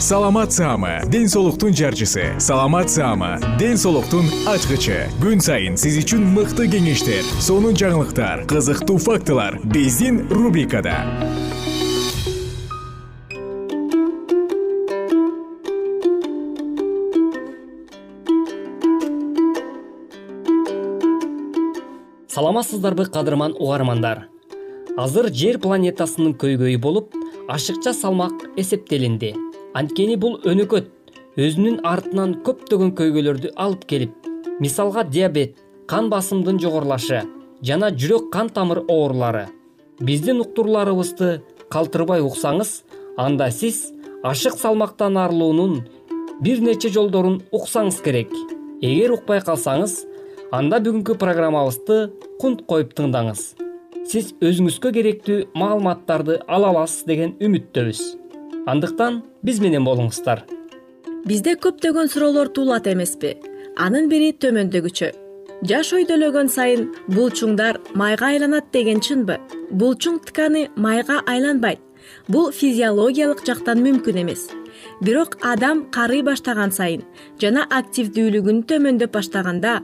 саламат саама ден соолуктун жарчысы. Саламат саама ден соолуктун ачкычы. Күн сайын сиз үчүн мыкты кеңештер сонун жаңылыктар кызыктуу фактылар биздин рубрикада. Саламатсыздарбы кадырман угармандар. Азыр жер планетасынын көйгөйү болуп ашыкча салмак эсептелинди анткени бул өнөкөт. Өзүнүн артынан көптөгөн көйгөйлөрдү алып келип мисалга диабет кан басымдын жогорулашы жана жүрөк кан тамыр оорулары. Биздин уктурууларыбызды калтырбай уксаңыз анда сиз ашык салмактан арылуунун бир нече жолдорун уксаңыз керек. Эгер укпай калсаңыз анда бүгүнкү программабызды кунт коюп тыңдаңыз. Сиз өзүңүзгө керектүү маалыматтарды ала аласыз деген үмүттөбүз андыктан биз менен болуңуздар. Бизде көптөгөн суроолор туулат эмеспи. Анын бири төмөндөгүчө. Жаш өйдөлөгөн сайын булчуңдар майга айланат деген чынбы. Булчуң тканы майга айланбайт. Бул физиологиялык жактан мүмкүн эмес. Бирок адам карый баштаган сайын жана активдүүлүгүн төмөндөп баштаганда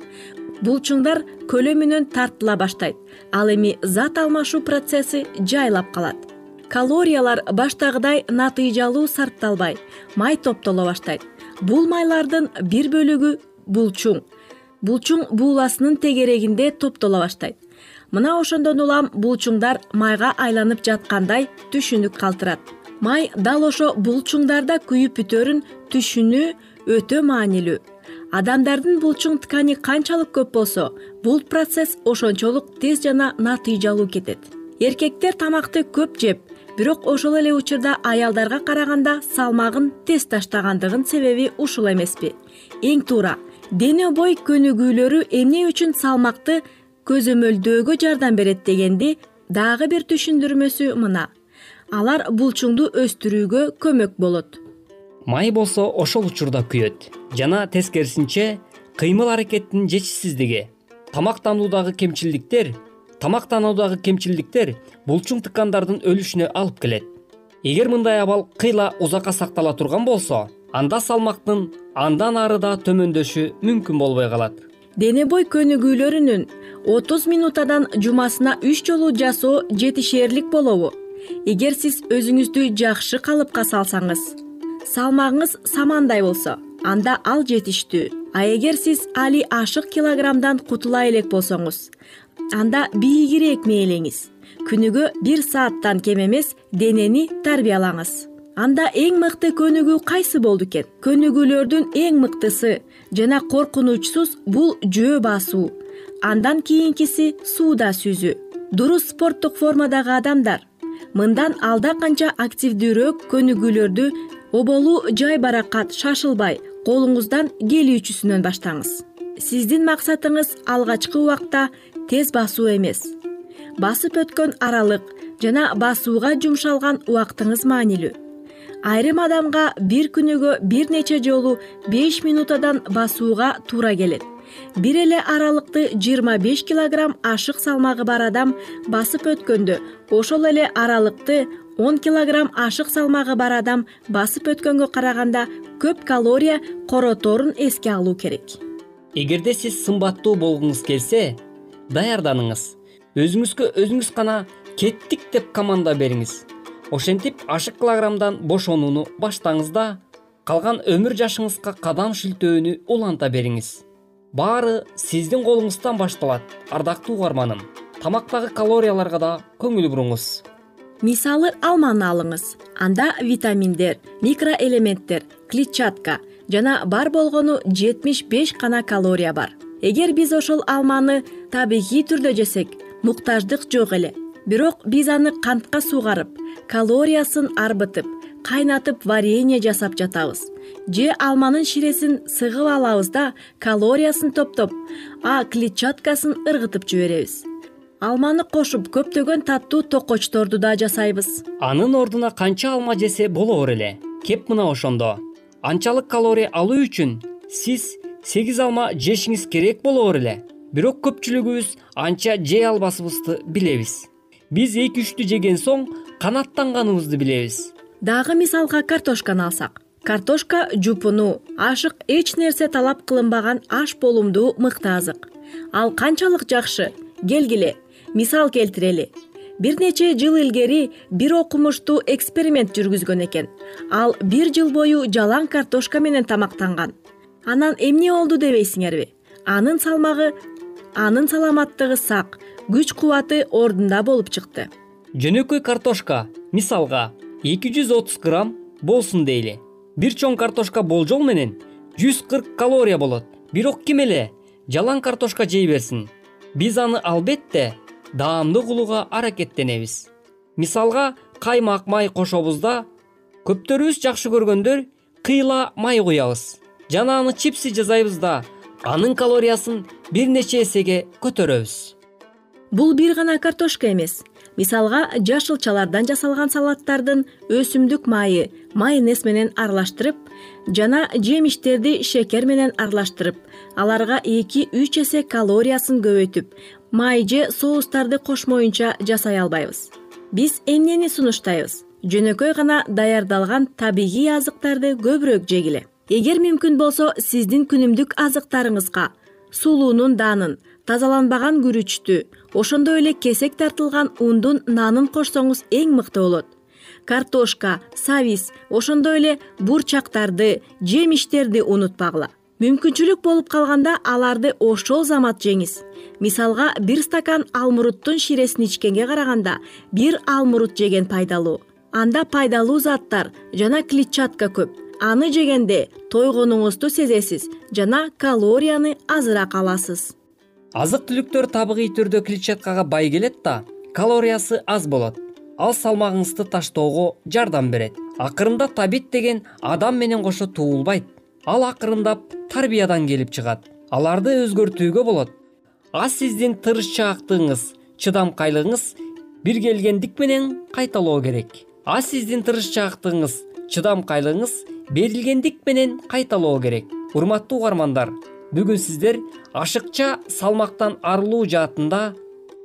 булчуңдар көлөмүнөн тартыла баштайт. Ал эми зат алмашуу процесси жайлап калат калориялар баштагыдай натыйжалуу сарпталбай май топтоло баштайт. Бул майлардын бир бөлүгү булчуң. Булчуң бууласынын тегерегинде топтоло баштайт. Мына ошондон улам булчуңдар майга айланып жаткандай түшүнүк калтырат. Май дал ошо булчуңдарда күйүп бүтөөрүн түшүнүү өтө маанилүү. Адамдардын булчуң ткани канчалык көп болсо бул процесс ошончолук тез жана натыйжалуу кетет. Эркектер тамакты көп жеп бирок ошол эле учурда аялдарга караганда салмагын тез таштагандыгын себеби ушул эмеспи. Эң туура дене бой көнүгүүлөрү эмне үчүн салмакты көзөмөлдөөгө жардам берет дегенди дагы бир түшүндүрмөсү мына. Алар булчуңду өстүрүүгө көмөк болот. Май болсо ошол учурда күйөт жана тескерисинче кыймыл аракеттин жетишсиздиги тамактануудагы кемчилдиктер тамактануудагы кемчилдиктер булчуң ткандардын өлүшүнө алып келет. Эгер мындай абал кыйла узакка сактала турган болсо анда салмактын андан ары да төмөндөшү мүмкүн болбой калат. Дене бой көнүгүүлөрүнүн отуз минутадан жумасына үч жолу жасоо жетишээрлик болобу. Эгер сиз өзүңүздү жакшы калыпка салсаңыз салмагыңыз самандай болсо анда ал жетиштүү. А эгер сиз али ашык килограммдан кутула элек болсоңуз анда бийигирээк мээлеңиз күнүгө бир сааттан кем эмес денени тарбиялаңыз. Анда эң мыкты көнүгүү кайсы болду экен? Көнүгүүлөрдүн эң мыктысы жана коркунучсуз бул жөө басуу. Андан кийинкиси сууда сүзүү. Дурус спорттук формадагы адамдар. Мындан алда канча активдүүрөөк көнүгүүлөрдү оболу жай баракат шашылбай колуңуздан келүүчүсүнөн баштаңыз. Сиздин максатыңыз алгачкы убакта тез басуу эмес. Басып өткөн аралык жана басууга жумшалган убактыңыз маанилүү. Айрым адамга бир күнүгө бир нече жолу беш минутадан басууга туура келет. Бир эле аралыкты жыйырма беш килограмм ашык салмагы бар адам басып өткөндө ошол эле аралыкты он килограмм ашык салмагы бар адам басып өткөнгө караганда көп калория короторун эске алуу керек. Эгерде сиз сымбаттуу болгуңуз келсе даярданыңыз. Өзүңүзгө өзүңүз гана кеттик деп команда бериңиз. Ошентип ашык килограммдан бошонууну баштаңыз да калган өмүр жашыңызга кадам шилтөөнү уланта бериңиз. Баары сиздин колуңуздан башталат ардактуу угарманым. Тамактагы калорияларга да көңүл буруңуз. Мисалы алманы алыңыз. Анда витаминдер микроэлементтер клетчатка жана бар болгону жетимиш беш гана калория бар эгер биз ошол алманы табигый түрдө жесек муктаждык жок эле. Бирок биз аны кантка суугарып калориясын арбытып кайнатып варенье жасап жатабыз. Же алманын ширесин сыгып алабыз да калориясын топтоп а клетчаткасын ыргытып жиберебиз. Алманы кошуп көптөгөн таттуу токочторду да жасайбыз. Анын ордуна канча алма жесе болоор эле. Кеп мына ошондо. Анчалык калория алуу үчүн сиз сегиз алма жешиңиз керек болоор эле. Бирок көпчүлүгүбүз анча жей албасыбызды билебиз. Биз эки үчтү жеген соң канааттанганыбызды билебиз. Дагы мисалга картошканы алсак. Картошка жупуну ашык эч нерсе талап кылынбаган аш болумдуу мыкты азык ал канчалык жакшы келгиле мисал келтирели. Бир нече жыл илгери бир окумуштуу эксперимент жүргүзгөн экен. Ал бир жыл бою жалаң картошка менен тамактанган анан эмне болду дебейсиңерби? Анын салмагы анын саламаттыгы сак күч кубаты ордунда болуп чыкты. Жөнөкөй картошка мисалга эки жүз отуз грамм болсун дейли. Бир чоң картошка болжол менен жүз кырк калория болот. Бирок ким эле? Жалаң картошка жей берсин. Биз аны албетте даамдуу кылууга аракеттенебиз. Мисалга каймак май кошобуз да көптөрүбүз жакшы көргөндөр кыйла май куябыз жана аны чипси жасайбыз да анын калориясын бир нече эсеге көтөрөбүз. Бул бир гана картошка эмес. Мисалга жашылчалардан жасалган салаттардын өсүмдүк майы майонез менен аралаштырып жана жемиштерди шекер менен аралаштырып аларга эки үч эсе калориясын көбөйтүп май же соустарды кошмоюнча жасай албайбыз. Биз эмнени сунуштайбыз? Жөнөкөй гана даярдалган табигый азыктарды көбүрөөк жегиле эгер мүмкүн болсо сиздин күнүмдүк азыктарыңызга сулуунун даанын тазаланбаган күрүчтү ошондой эле кесек тартылган ундун нанын кошсоңуз эң мыкты болот. Картошка сабиз ошондой эле бурчактарды жемиштерди унутпагыла. Мүмкүнчүлүк болуп калганда аларды ошол замат жеңиз. Мисалга бир стакан алмуруттун ширесин ичкенге караганда бир алмурут жеген пайдалуу. Анда пайдалуу заттар жана клетчатка көп аны жегенде тойгонуңузду сезесиз жана калорияны азыраак аласыз. Азык түлүктөр табигый түрдө клетчаткага бай келет да калориясы аз болот. Ал салмагыңызды таштоого жардам берет. Акырында табит деген адам менен кошо туулбайт. Ал акырындап тарбиядан келип чыгат. Аларды өзгөртүүгө болот. Аз сиздин тырышчаактыгыңыз чыдамкайлыгыңыз биргелгендик менен кайталоо керек. Аз сиздин тырышчаактыгыңыз чыдамкайлыгыңыз берилгендик менен кайталоо керек. Урматтуу угармандар бүгүн сиздер ашыкча салмактан арылуу жаатында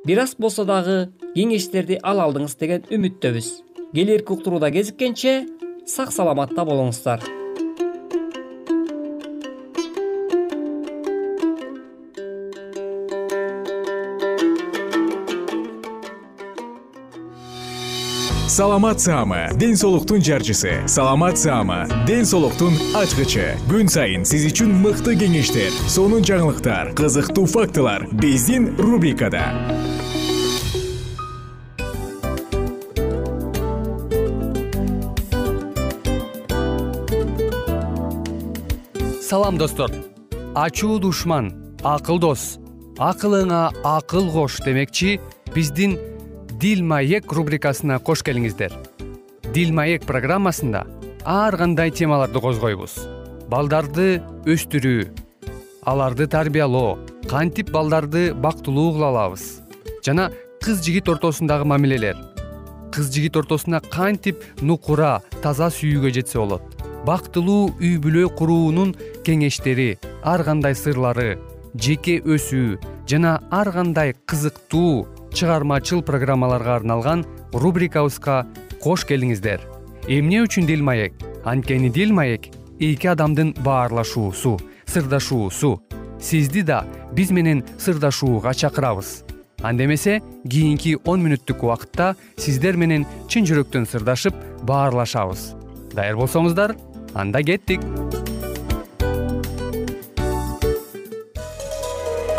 бир аз болсо дагы кеңештерди ала алдыңыз деген үмүттөбүз. Келэрки уктурууда кезиккенче сак саламатта болуңуздар саламат саама ден соолуктун жарчысы. Саламат саама ден соолуктун ачкычы. Күн сайын сиз үчүн мыкты кеңештер сонун жаңылыктар кызыктуу фактылар биздин рубрикада. Салам достор. Ачуу душман акыл дос. Акылыңа акыл кош демекчи биздин дил маек рубрикасына кош келиңиздер. Дил маек программасында ар кандай темаларды козгойбуз? Балдарды өстүрүү аларды тарбиялоо кантип балдарды бактылуу кыла алабыз? Жана кыз жигит ортосундагы мамилелер кыз жигит ортосуна кантип нукура таза сүйүүгө жетсе болот? Бактылуу үй бүлө куруунун кеңештери ар кандай сырлары жеке өсүү жана ар кандай кызыктуу чыгармачыл программаларга арналган рубрикабызга кош келиңиздер. Эмне үчүн дил маек? Анткени дил маек эки адамдын баарлашуусу сырдашуусу. Сизди да биз менен сырдашууга чакырабыз. Анда эмесе кийинки он мүнөттүк убакытта сиздер менен чын жүрөктөн сырдашып баарлашабыз. Даяр болсоңуздар анда кеттик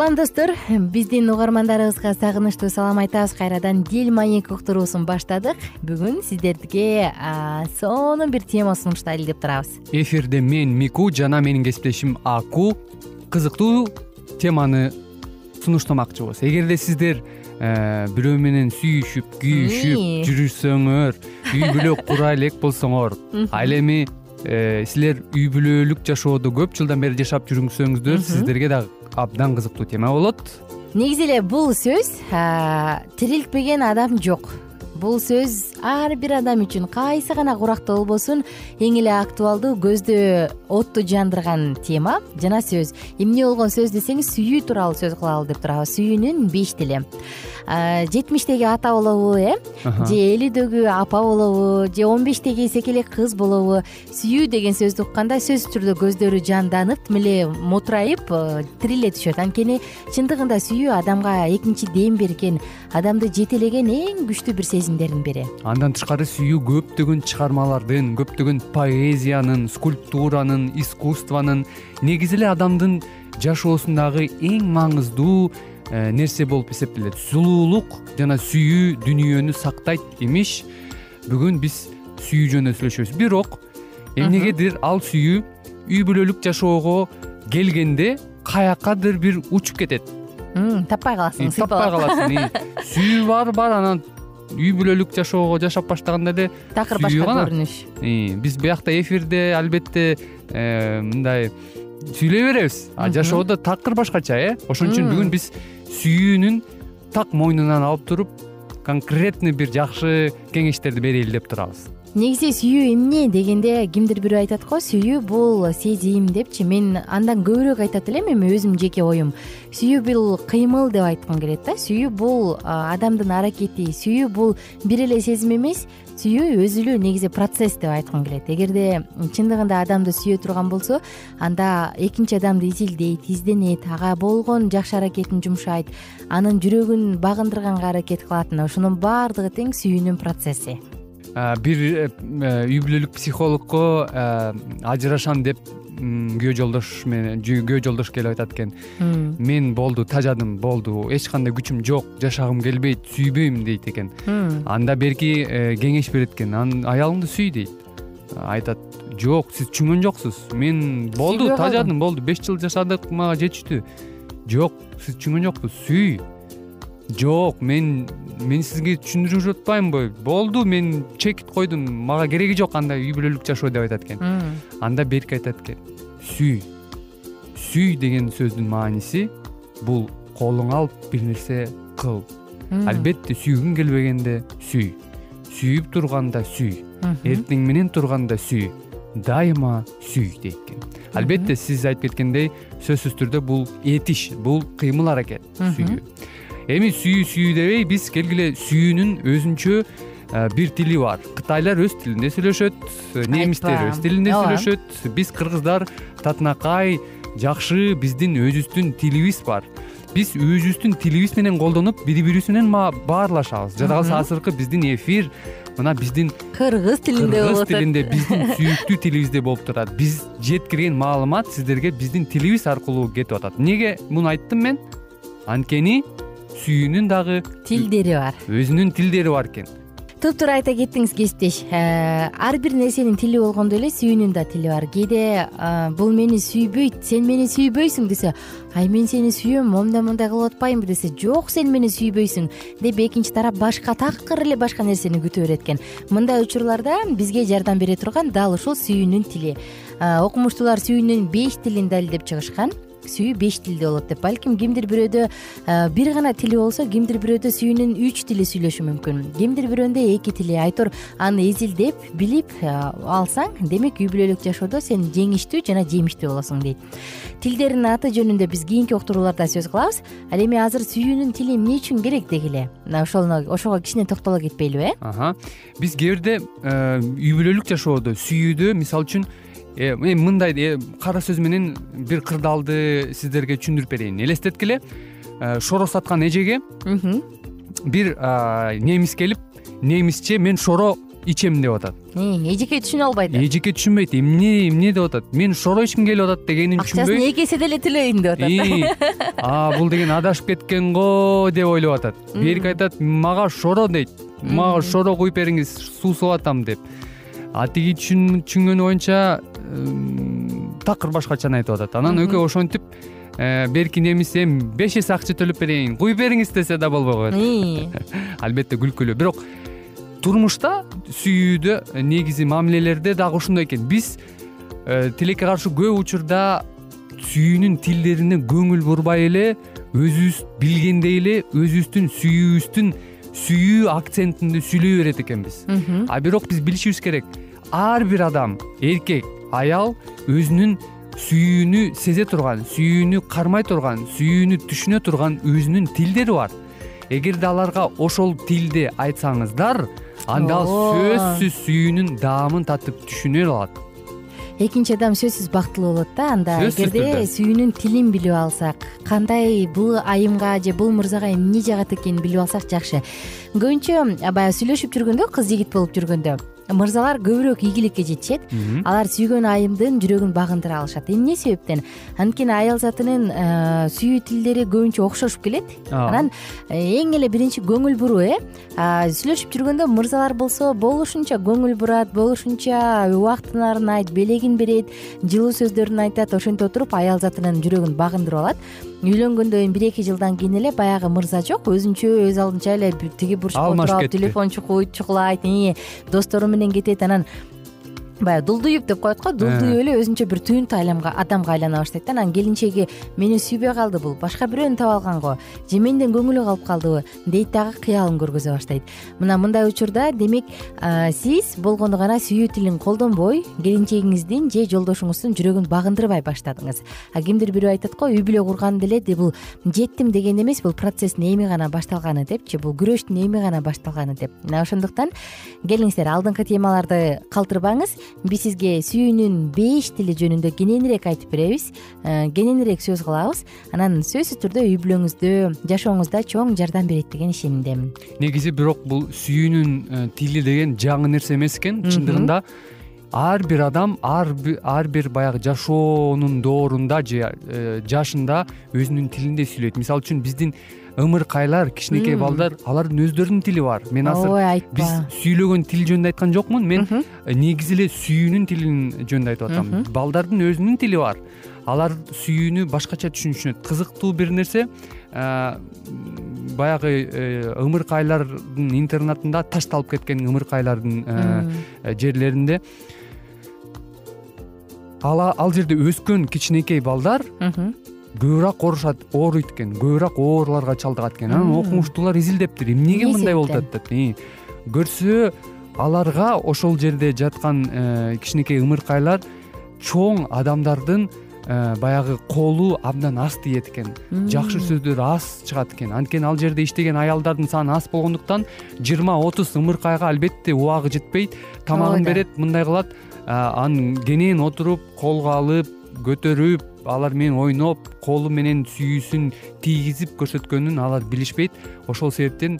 салам достор. Биздин угармандарыбызга сагынычтуу салам айтабыз. Кайрадан дил маек уктуруусун баштадык. Бүгүн сиздерге сонун бир тема сунуштайлы деп турабыз. Эфирде мен мику жана менин кесиптешим аку кызыктуу теманы сунуштамакчыбыз. Эгерде сиздер э, бирөө менен сүйүшүп күйүшүп жүрсөңөр үй бүлө кура элек болсоңор ал эми силер үй бүлөлүк жашоодо көп. Жылдан бери жашап жүрсөңүздөр сиздерге дагы абдан кызыктуу тема болот. Негизи эле бул сөз тирилтпеген адам жок бул сөз ар бир адам үчүн кайсы гана куракта болбосун эң эле актуалдуу көздө отту жандырган тема жана сөз. Эмне болгон сөз десеңиз сүйүү тууралуу сөз кылалы деп турабыз. Сүйүүнүн беш тили. Жетимиштеги ата болобу э? Же элүүдөгү апа болобу же он бештеги секелек кыз болобу. Сүйүү деген сөздү укканда сөзсүз түрдө көздөрү жанданып тим эле мотурайып э, тириле түшөт. Анткени чындыгында сүйүү адамга экинчи дем берген адамды жетелеген эң күчтүү бир бири. Андан тышкары сүйүү көптөгөн чыгармалардын көптөгөн поэзиянын скульптуранын искусствонун негизи эле адамдын жашоосундагы эң маңыздуу Э, нерсе болуп эсептелет. Сулуулук жана сүйүү дүнүйөнү сактайт имиш бүгүн биз сүйүү жөнүндө сүйлөшөбүз. Бирок эмнегедир ал сүйүү үй бүлөлүк жашоого келгенде каяктадыр бир учуп кетет. Таппай каласың таппай каласың сүйүү бар бар анан үй бүлөлүк жашоого жашап баштаганда эле такыр башка көрүнүш. Биз биякта эфирде албетте э, мындай сүйлөй беребиз. А жашоодо такыр башкача э? Ошон үчүн бүгүн биз сүйүүнүн так мойнунан алып туруп конкретный бир жакшы кеңештерди берели деп турабыз негизи сүйүү эмне дегенде кимдир бирөө айтат го сүйүү бул сезим депчи. Мен андан көбүрөөк айтат элем эми өзүмдүн жеке оюм. Сүйүү бул кыймыл деп айткым келет да. Сүйүү бул адамдын аракети сүйүү бул бир эле сезим эмес сүйүү өзү эле негизи процесс деп айткым келет. Эгерде чындыгында адамды сүйө турган болсо анда экинчи адамды изилдейт изденет ага болгон жакшы аракетин жумшайт анын жүрөгүн багындырганга аракет кылат. Мына ошонун баардыгы тең сүйүүнүн процесси бир э, үй бүлөлүк психологко ажырашам деп күйөө жолдош менен күйөө жолдош келип айтат экен. Мен болду тажадым болду эч кандай күчүм жок жашагым келбейт сүйбөйм дейт экен. Анда берки э, кеңеш берет экен. Аялыңды сүй дейт. Айтат жок сиз түшүнгөн жоксуз. Мен болду тажадым болду. Беш жыл жашадык мага жетиштүү жок сиз түшүнгөн жоксуз. Сүй жок мен мен сизге түшүндүрүп жатпаймынбы болду мен чекит койдум. Мага кереги жок андай үй бүлөлүк жашоо деп айтат экен. Анда берки айтат экен. Сүй сүй деген сөздүн мааниси бул колуңа алып бир нерсе кыл. Албетте сүйгүң келбегенде сүй. Сүйүп турганда сүй. Эртең менен турганда сүй. Дайыма сүй дейт экен. Албетте сиз айтып кеткендей сөзсүз түрдө бул этиш бул кыймыл аракет сүйүү эми сүйүү сүйүү дебей биз келгиле сүйүүнүн өзүнчө э, бир тили бар. Кытайлар өз тилинде сүйлөшөт немистер өз тилинде сүйлөшөт. Биз кыргыздар татынакай жакшы биздин өзүбүздүн тилибиз бар. Биз өзүбүздүн тилибиз менен колдонуп бири бирибиз менен баарлашабыз. Жада калса азыркы биздин эфир мына биздин кыргыз тилинде болуп кыргыз тилинде биздин сүйүктүү тилибизде болуп турат. Биз жеткирген маалымат сиздерге биздин тилибиз аркылуу кетип атат. Эмнеге муну айттым мен? Анткени сүйүүнүн дагы тилдери бар. өзүнүн тилдери бар экен. Туптуура айта кеттиңиз кесиптеш э, ар бир нерсенин тили болгондой эле сүйүүнүн да тили бар. Кээде бул мени сүйбөйт сен мени сүйбөйсүң десе ай мен сени сүйөм моундай моундай кылып атпаймынбы десе жок сен мени сүйбөйсүң деп экинчи тарап башка такыр эле башка нерсени күтө берет экен. Мындай учурларда бизге жардам бере турган дал ушул сүйүүнүн тили. Окумуштуулар сүйүүнүн беш тилин далилдеп чыгышкан сүйүү беш тилде болот деп. Балким кимдир бирөөдө бир гана тили болсо кимдир бирөөдө сүйүүнүн үч тили сүйлөшү мүмкүн. Кимдир бирөөндө эки тили. Айтор аны изилдеп билип алсаң демек үй бүлөлүк жашоодо сен жеңиштүү жана жемиштүү болосуң дейт. Тилдердин аты жөнүндө биз кийинки уктурууларда сөз кылабыз. Ал эми азыр сүйүүнүн тили эмне үчүн керек дегиле? Ошону ошого кичине токтоло кетпейлиби э? Биз кээ бирде э, үй бүлөлүк жашоодо сүйүүдө мисалы үчүн Э, эми мындай э, кара сөз менен бир кырдаалды сиздерге түшүндүрүп берейин. Элестеткиле э, шоро саткан эжеге бир немис келип немисче мен шоро ичем деп атат. Эжеке түшүнө албайт. Эжеке түшүнбөйт. Эмне эмне деп атат? Мен шоро ичким келип атат дегенин түшүнбөй акчасын эки эсе деле төлөйүн деп атат. Бул деген адашып кеткен го деп ойлоп атат. Берки айтат мага шоро дейт. Мага шоро куюп бериңиз суусуп атам деп. А тиги түшүнгөнү боюнча такыр башкачаны айтып атат. Анан экөө ошентип э, берки немис беш эсе акча төлөп берейин. Куюп бериңиз десе да болбой коет. Албетте күлкүлүү. Бирок турмушта сүйүүдө негизи мамилелерде дагы ушундай экен. Биз э, тилекке каршы көп учурда сүйүүнүн тилдерине көңүл бурбай эле өзүбүз билгендей эле өзүбүздүн сүйүүбүздүн сүйүү акцентинде сүйлөй берет экенбиз. А бирок биз билишибиз керек. Ар бир адам эркек аял өзүнүн сүйүүнү сезе турган сүйүүнү кармай турган сүйүүнү түшүнө турган өзүнүн тилдери бар. Эгерде аларга ошол тилде айтсаңыздар анда ал сөзсүз сүйүүнүн даамын татып түшүнө алат. Экинчи адам сөзсүз бактылуу болот да анда эгерде сүйүүнүн тилин билип алсак кандай бул айымга же бул мырзага эмне жагат экенин билип алсак жакшы. Көбүнчө баягы сүйлөшүп жүргөндө кыз жигит болуп жүргөндө мырзалар көбүрөөк ийгиликке жетишет. Алар сүйгөн айымдын жүрөгүн багындыра алышат. Эмне себептен? Анткени аял затынын э, сүйүү тилдери көбүнчө окшошуп келет. Анан э, эң эле биринчи көңүл буруу э сүйлөшүп жүргөндө мырзалар болсо болушунча көңүл бурат болушунча убактын айт белегин берет жылуу сөздөрүн айтат ошентип отуруп аял затынын жүрөгүн багындырып алат үйлөнгөндөн кийин бир эки жылдан кийин эле баягы мырза жок. Өзүнчө өз алдынча эле тиги бурчка отуруп телефон чукулайт достору менен кетет анан баягы дулдуйюп деп коет го дулдуюп эле өзүнчө бир түйүнтү адамга айлана баштайт да. Анан келинчеги мени сүйбөй калды бул башка бирөөнү таба алган го. Же менден көңүлү калып калдыбы дейт дагы кыялын көргөзө баштайт. Мына мындай учурда демек сиз болгону гана сүйүү тилин колдонбой келинчегиңиздин же жолдошуңуздун жүрөгүн багындырбай баштадыңыз. А кимдир бирөө айтат го үй бүлө курганда эле бул жеттим деген эмес бул процесстин эми гана башталганы депчи бул күрөштүн эми гана башталганы деп. Мына ошондуктан келиңиздер алдыңкы темаларды калтырбаңыз биз сизге сүйүүнүн беш тили жөнүндө кененирээк айтып беребиз. Э, кененирээк сөз кылабыз. Анан сөзсүз түрдө үй бүлөңүздө жашооңузда чоң жардам берет деген ишенимдемин негизи бирок бул сүйүүнүн э, тили деген жаңы нерсе эмес экен. Чындыгында ар бир адам ар бир баягы жашоонун доорунда же э, жашында өзүнүн тилинде сүйлөйт. Мисалы үчүн биздин ымыркайлар кичинекей балдар алардын өздөрүнүн тили бар. Мен азыр ой айтпа. биз сүйлөгөн тил жөнүндө айткан жокмун. Мен негизи эле сүйүүнүн тилин жөнүндө айтып атам. Балдардын өзүнүн тили бар. Алар сүйүүнү башкача түшүнүшөт кызыктуу бир нерсе. Баягы э, ымыркайлардын интернатында ташталып кеткен ымыркайлардын э, жерлеринде. Ал жерде өскөн кичинекей балдар көбүрөөк оорушат ооруйт экен көбүрөөк ооруларга чалдыгат экен анан окумуштуулар изилдептир эмнеге мындай болуп атат деп көрсө аларга ошол жерде жаткан э, кичинекей ымыркайлар чоң адамдардын э, баягы колу абдан аз тиет экен. Жакшы сөздөр аз чыгат экен. Анткени ал жерде иштеген аялдардын саны аз болгондуктан жыйырма отуз ымыркайга албетте убагы жетпейт. Тамагын берет мындай кылат. Анан кенен отуруп колго алып көтөрүп алар менен ойноп колу менен сүйүүсүн тийгизип көрсөткөнүн алар билишпейт. Ошол себептен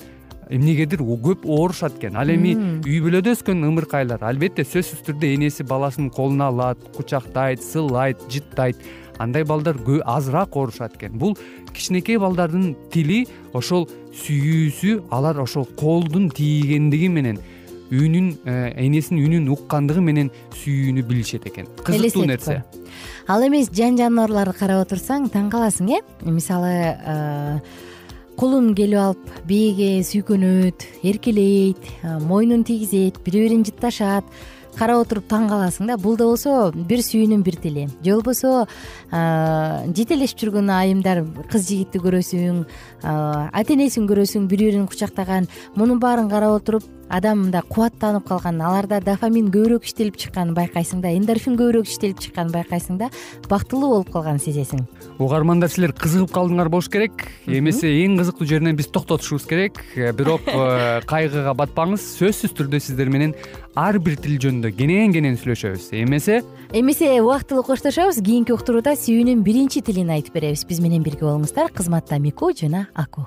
эмнегедир көп оорушат экен. Ал эми үй бүлөдө өскөн ымыркайлар албетте сөзсүз түрдө энеси баласынын колуна алат кучактайт сыйлайт жыттайт. Андай балдар азыраак оорушат экен. Бул кичинекей балдардын тили ошол сүйүүсү алар ошол колдун тийгендиги менен үнүн э, энесинин үнүн уккандыгы менен сүйүүнү билишет экен. Кызыктуу нерсе ал эмес жан жаныбарларды карап отурсаң таң каласың э? Мисалы э, кулун келип алып бээге сүйкөнөт эркелейт э, мойнун тийгизет бири бирин жытташат карап отуруп таң каласың да. Бул да болсо бир сүйүүнүн бир тили. Же болбосо жетелешип жүргөн айымдар кыз жигитти көрөсүң ата энесин көрөсүң бири бирин кучактаган мунун баарын карап отуруп адам мындай кубаттанып калган аларда дофамин көбүрөөк иштелип чыкканын байкайсың да эндорфин көбүрөөк иштелип чыкканын байкайсың да бактылуу болуп калганын сезесиң. Угармандар силер кызыгып калдыңар болуш керек. Эмесе эң кызыктуу жеринен биз токтотушубуз керек. Э, бирок э, кайгыга батпаңыз сөзсүз түрдө сиздер менен ар бир тил жөнүндө кенен кенен сүйлөшөбүз. Эмесе эмесе убактылуу коштошобуз кийинки уктурууда сүйүүнүн биринчи тилин айтып беребиз. Биз менен бирге болуңуздар. Кызматта мику жана аку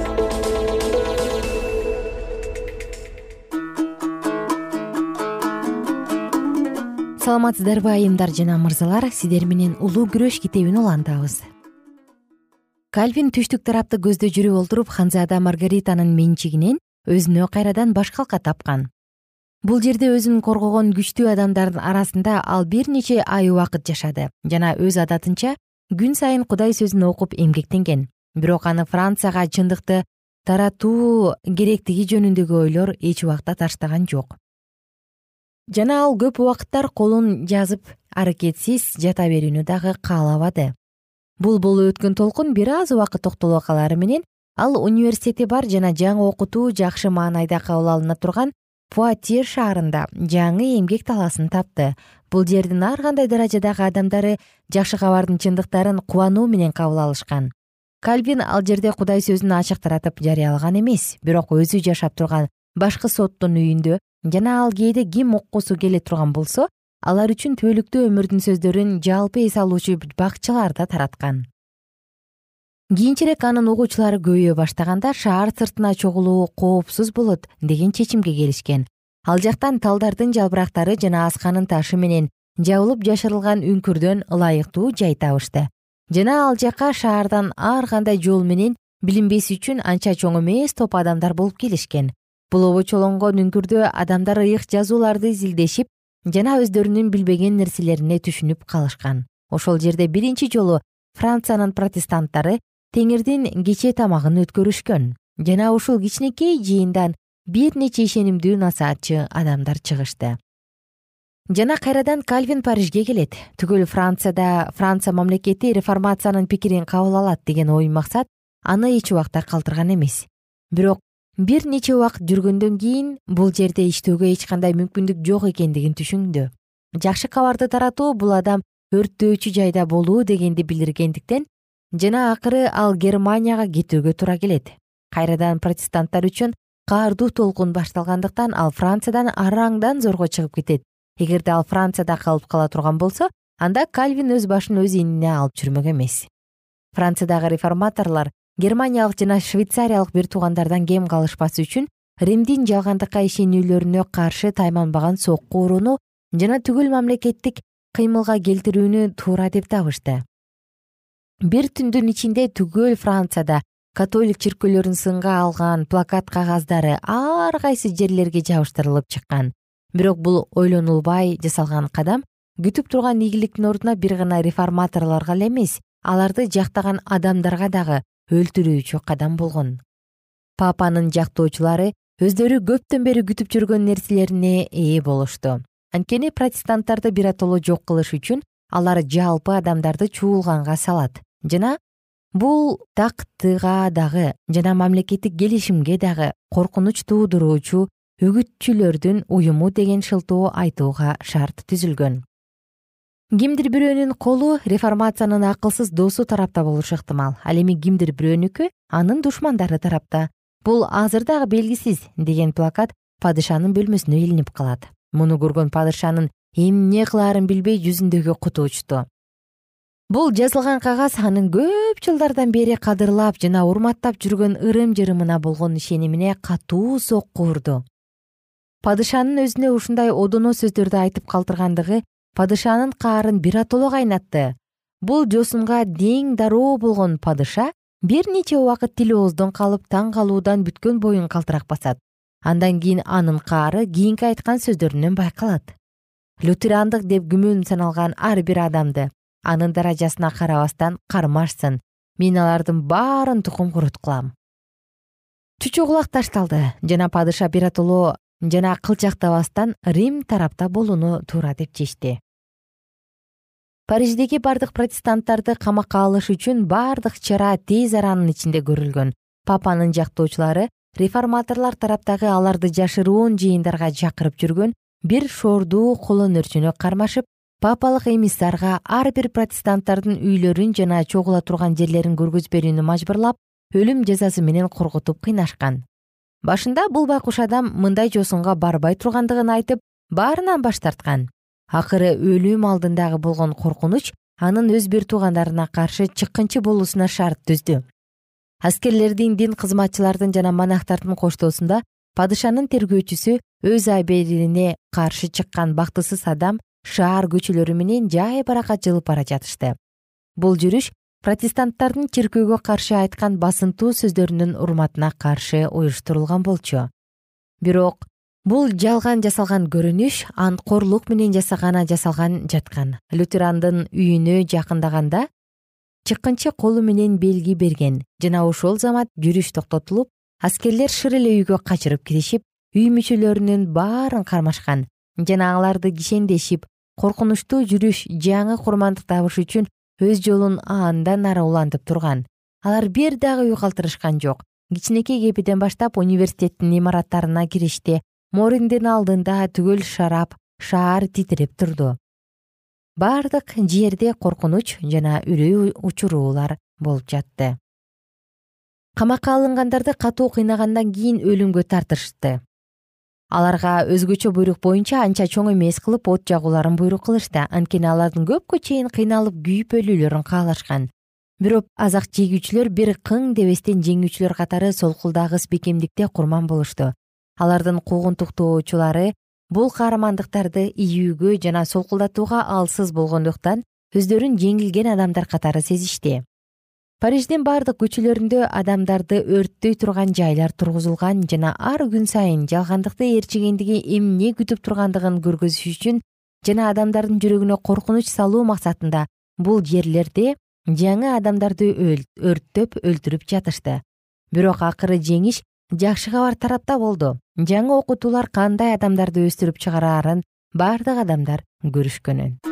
саламатсыздарбы айымдар жана мырзалар. Сиздер менен улуу күрөш китебин улантабыз. Кальвин түштүк тарапты көздө жүрүп олтуруп ханзада маргаританын менчигинен өзүнө кайрадан баш калка тапкан. Бул жерде өзүн коргогон күчтүү адамдардын арасында ал бир нече ай убакыт жашады жана өз адатынча күн сайын кудай сөзүн окуп эмгектенген. Бирок аны францияга чындыкты таратуу керектиги жөнүндөгү ойлор эч убакта таштаган жок жана ал көп убакыттар колун жазып аракетсиз жата берүүнү дагы каалабады. Бул болуп өткөн толкун бир аз убакыт токтоло калары менен ал университети бар жана жаңы окутуу жакшы маанайда кабыл алына турган пуатье шаарында жаңы эмгек талаасын тапты. Бул жердин ар кандай даражадагы адамдары жакшы кабардын чындыктарын кубануу менен кабыл алышкан. Кальвин ал жерде кудай сөзүн ачык таратып жарыялаган эмес бирок өзү жашап турган башкы соттун үйүндө жана ал кээде ким уккусу келе турган болсо алар үчүн түбөлүктүү өмүрдүн сөздөрүн жалпы эс алуучу бакчыларда тараткан. Кийинчерээк анын угуучулары көбөйө баштаганда шаар сыртына чогулуу коопсуз болот деген чечимге келишкен. Ал жактан талдардын жалбырактары жана асканын ташы менен жабылып жашырылган үңкүрдөн ылайыктуу жай табышты. Жана ал жака шаардан ар кандай жол менен билинбес үчүн анча чоң эмес топ адамдар болуп келишкен бул обочолонгон үңкүрдө адамдар ыйык жазууларды изилдешип жана өздөрүнүн билбеген нерселерине түшүнүп калышкан. Ошол жерде биринчи жолу франциянын протестанттары теңирдин кече тамагын өткөрүшкөн жана ушул кичинекей жыйындан бир нече ишенимдүү насаатчы адамдар чыгышты. Жана кайрадан кальвин парижге келет. Түгөл францияда франция мамлекети реформациянын пикирин кабыл алат деген ой максат аны эч убакта калтырган эмес. Бирок бир нече убакыт жүргөндөн кийин бул жерде иштөөгө эч кандай мүмкүндүк жок экендигин түшүндү. Жакшы кабарды таратуу бул адам өрттөөчү жайда болуу дегенди билдиргендиктен жана акыры ал германияга кетүүгө туура келет. Кайрадан протестанттар үчүн каардуу толкун башталгандыктан ал франциядан арааңдан зорго чыгып кетет. Эгерде ал францияда калып кала турган болсо анда кальвин өз башын өз ийнине алып жүрмөк эмес. Франциядагы реформаторлор германиялык жана швейцариялык бир туугандардан кем калышпас үчүн римдин жалгандыкка ишенүүлөрүнө каршы тайманбаган сокку урууну жана түгөл мамлекеттик кыймылга келтирүүнү туура деп табышты. Бир түндүн ичинде түгөл францияда католик чиркөөлөрүн сынга алган плакат кагаздары ар кайсы жерлерге жабыштырылып чыккан. Бирок бул ойлонулбай жасалган кадам күтүп турган ийгиликтин ордуна бир гана реформаторлорго эле эмес аларды жактаган адамдарга дагы өлтүрүүчү кадам болгон. Папанын жактоочулары өздөрү көптөн бери күтүп жүргөн нерселерине ээ болушту. Анткени протестанттарды биротоло жок кылыш үчүн алар жалпы адамдарды чуулганга салат. Жана бул тактыга дагы жана мамлекеттик келишимге дагы коркунуч туудуруучу үгүтчүлөрдүн уюму деген шылтоо айтууга шарт түзүлгөн кимдир бирөөнүн колу реформациянын акылсыз досу тарапта болушу ыктымал. Ал эми кимдир бирөөнүкү анын душмандары тарапта. Бул азыр дагы белгисиз деген плакат падышанын бөлмөсүнө илинип калат. Муну көргөн падышанын эмне кылаарын билбей жүзүндөгү куту учту. Бул жазылган кагаз анын көп жылдардан бери кадырлап жана урматтап жүргөн ырым жырымына болгон ишенимине катуу сокку урду падышанын өзүнө ушундай одоно сөздөрдү айтып калтыргандыгы падышанын каарын биротоло кайнатты бул жосунга дең дароо болгон падыша бир нече убакыт тили ооздон калып таң калуудан бүткөн боюн калтырак басат. Андан кийин анын каары кийинки айткан сөздөрүнөн байкалат. Лютерандык деп күмөн саналган ар бир адамды анын даражасына карабастан кармашсын. Мен алардын баарын тукум курут кылам. Чучу кулак ташталды. Жана падыша биротоло жана кылчактабастан рим тарапта болууну туура деп чечти. Париждеги бардык протестанттарды камакка алыш үчүн бардык чара тез аранын ичинде көрүлгөн. Папанын жактоочулары реформаторлор тараптагы аларды жашыруун жыйындарга чакырып жүргөн бир шоордуу кол өнөрчүнө кармашып папалык эмиссарга ар бир протестанттардын үйлөрүн жана чогула турган жерлерин көргөзбөрүүнү мажбурлап өлүм жазасы менен коркутуп кыйнашкан башында бул байкуш адам мындай жосунга барбай тургандыгын айтып баарынан баш тарткан. Акыры өлүм алдындагы болгон коркунуч анын өз бир туугандарына каршы чыккынчы болуусуна шарт түздү. Аскерлердин дин кызматчылардын жана монахтардын коштоосунда падышанын тергөөчүсү өз абийирине каршы чыккан бактысыз адам шаар көчөлөрү менен жай баракат жылып бара жатышты. Бул жүрүш протестанттардын чиркөөгө каршы айткан басынтуу сөздөрүнүн урматына каршы уюштурулган болчу. Бирок бул жалган жасалган көрүнүш анткорлук менен жасагана жасалган жаткан. Лютерандын үйүнө жакындаганда чыккынчы колу менен белги берген жана ошол замат жүрүш токтотулуп аскерлер шыр эле үйгө качырып киришип үй мүчөлөрүнүн баарын кармашкан жана аларды кишендешип коркунучтуу жүрүш жаңы курмандык табыш үчүн өз жолун андан ары улантып турган. Алар бир дагы үй калтырышкан жок. Кичинекей кепиден баштап университеттин имараттарына киришти мориндин алдында түгөл шарап шаар титиреп турду. Бардык жерде коркунуч жана үрөй учуруулар болуп жатты. Камакка алынгандарды катуу кыйнагандан кийин өлүмгө тартышты аларга өзгөчө буйрук боюнча анча чоң эмес кылып от жагууларын буйрук кылышты. Анткени алардын көпкө чейин кыйналып күйүп өлүүлөрүн каалашкан. Бирок азак жегүүчүлөр бир кың дебестен жеңүүчүлөр катары солкулдагыс бекемдикте курман болушту. Алардын куугунтуктоочулары бул каармандыктарды ийүүгө жана солкулдатууга алсыз болгондуктан өздөрүн жеңилген адамдар катары сезишти париждин бардык көчөлөрүндө адамдарды өрттөй турган жайлар тургузулган жана ар күн сайын жалгандыкты ээрчигендиги эмне күтүп тургандыгын көргөзүш үчүн жана адамдардын жүрөгүнө коркунуч салуу максатында бул жерлерде жаңы адамдарды өрттөп өлтүрүп жатышты. Бирок акыры жеңиш жакшы кабар тарапта болду. Жаңы окутуулар кандай адамдарды өстүрүп чыгараарын бардык адамдар көрүшкөнүн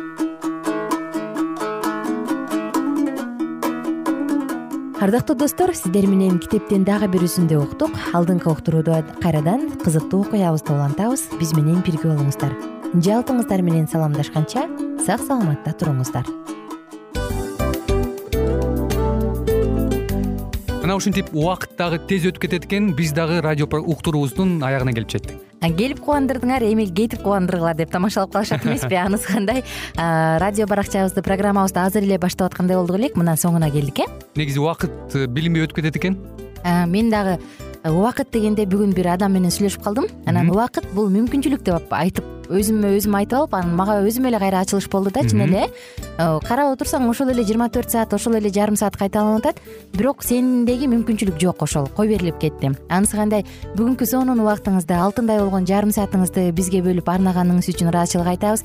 ардактуу достор сиздер менен китептен дагы бир үзүндү уктук. Алдыңкы уктурууда кайрадан кызыктуу окуябызды улантабыз биз менен бирге болуңуздар. Жалпыңыздар менен саламдашканча сак саламатта туруңуздар. Мына ушинтип убакыт дагы тез өтүп кетет экен. Биз дагы радио уктуруубуздун аягына келип жеттик келип кубандырдыңар эми кетип кубандыргыла деп тамашалап калышат эмеспи? Анысы кандай? Радио баракчабызды программабызды азыр эле баштап аткандай болдук элек. Мына соңуна келдик э? Негизи убакыт э, билинбей өтүп кетет экен? Мен дагы э, убакыт дегенде бүгүн бир адам менен сүйлөшүп калдым. Анан убакыт бул мүмкүнчүлүк деп айтып өзүмө өзүм айтып алып анан мага өзүмө эле кайра ачылыш болду да чын эле. Э, карап отурсаң ошол эле жыйырма төрт саат ошол эле жарым саат кайталанып атат бирок сендеги мүмкүнчүлүк жок ошол кой берилип кетти? Анысы кандай? Бүгүнкү сонун убактыңызды алтындай болгон жарым саатыңызды бизге бөлүп арнаганыңыз үчүн ыраазычылык айтабыз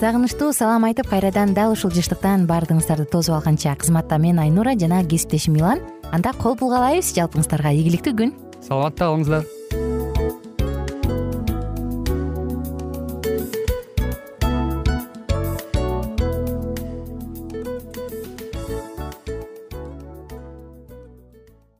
сагынычтуу салам айтып кайрадан дал ушул жыштыктан баардыгыңыздарды тосуп алганча кызматта мен айнура жана кесиптешим милан. Анда кол булгалайбыз жалпыңыздарга ийгиликтүү күн. Саламатта калыңыздар